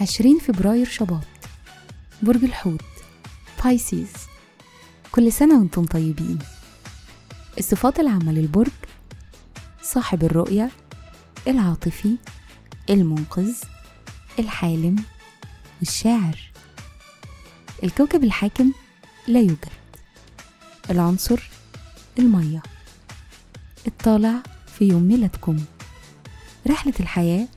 عشرين فبراير شباط. برج الحوت. بايسيز كل سنة وأنتم طيبين. الصفات العامة للبرج. صاحب الرؤية. العاطفي. المنقذ. الحالم. والشاعر الكوكب الحاكم. لا يوجد. العنصر المية. الطالع في يوم ميلادكم. رحلة الحياة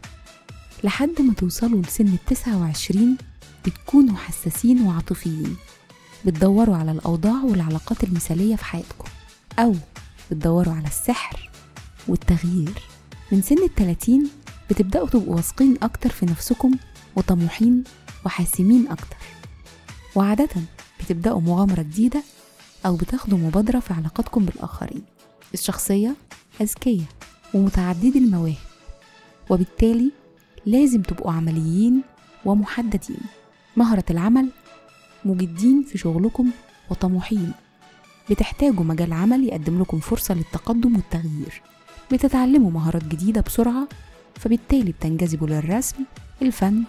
لحد ما توصلوا لسن التسعة وعشرين بتكونوا حساسين وعاطفيين. بتدوروا على الأوضاع والعلاقات المثالية في حياتكم. أو بتدوروا على السحر والتغيير. من سن التلاتين بتبدأوا تبقوا واثقين أكتر في نفسكم وطموحين وحاسمين أكتر. وعادة بتبدأوا مغامرة جديدة أو بتاخدوا مبادرة في علاقاتكم بالآخرين. الشخصية أذكية ومتعددي المواهب وبالتالي لازم تبقوا عمليين ومحددين. مهرة العمل مجدين في شغلكم وطموحين. بتحتاجوا مجال عمل يقدم لكم فرصة للتقدم والتغيير. بتتعلموا مهارات جديدة بسرعة فبالتالي بتنجذبوا للرسم الفن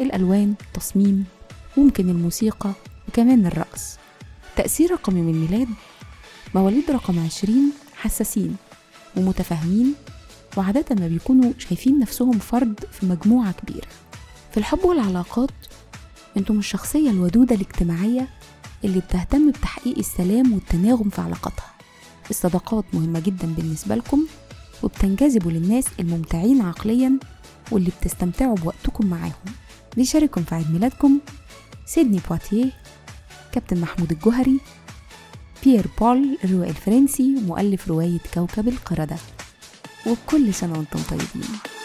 الألوان التصميم ممكن الموسيقى وكمان الرقص. تأثير رقم يوم الميلاد مواليد رقم عشرين حساسين ومتفاهمين وعادة ما بيكونوا شايفين نفسهم فرد في مجموعة كبيرة. في الحب والعلاقات أنتم الشخصية الودودة الاجتماعية اللي بتهتم بتحقيق السلام والتناغم في علاقاتها. الصداقات مهمة جدا بالنسبة لكم وبتنجذبوا للناس الممتعين عقليا واللي بتستمتعوا بوقتكم معاهم. بيشارككم في عيد ميلادكم. سيدني بواتيه. كابتن محمود الجوهري بيير بول الروائي الفرنسي ومؤلف رواية كوكب القردة. وكل سنة وأنتم طيبين.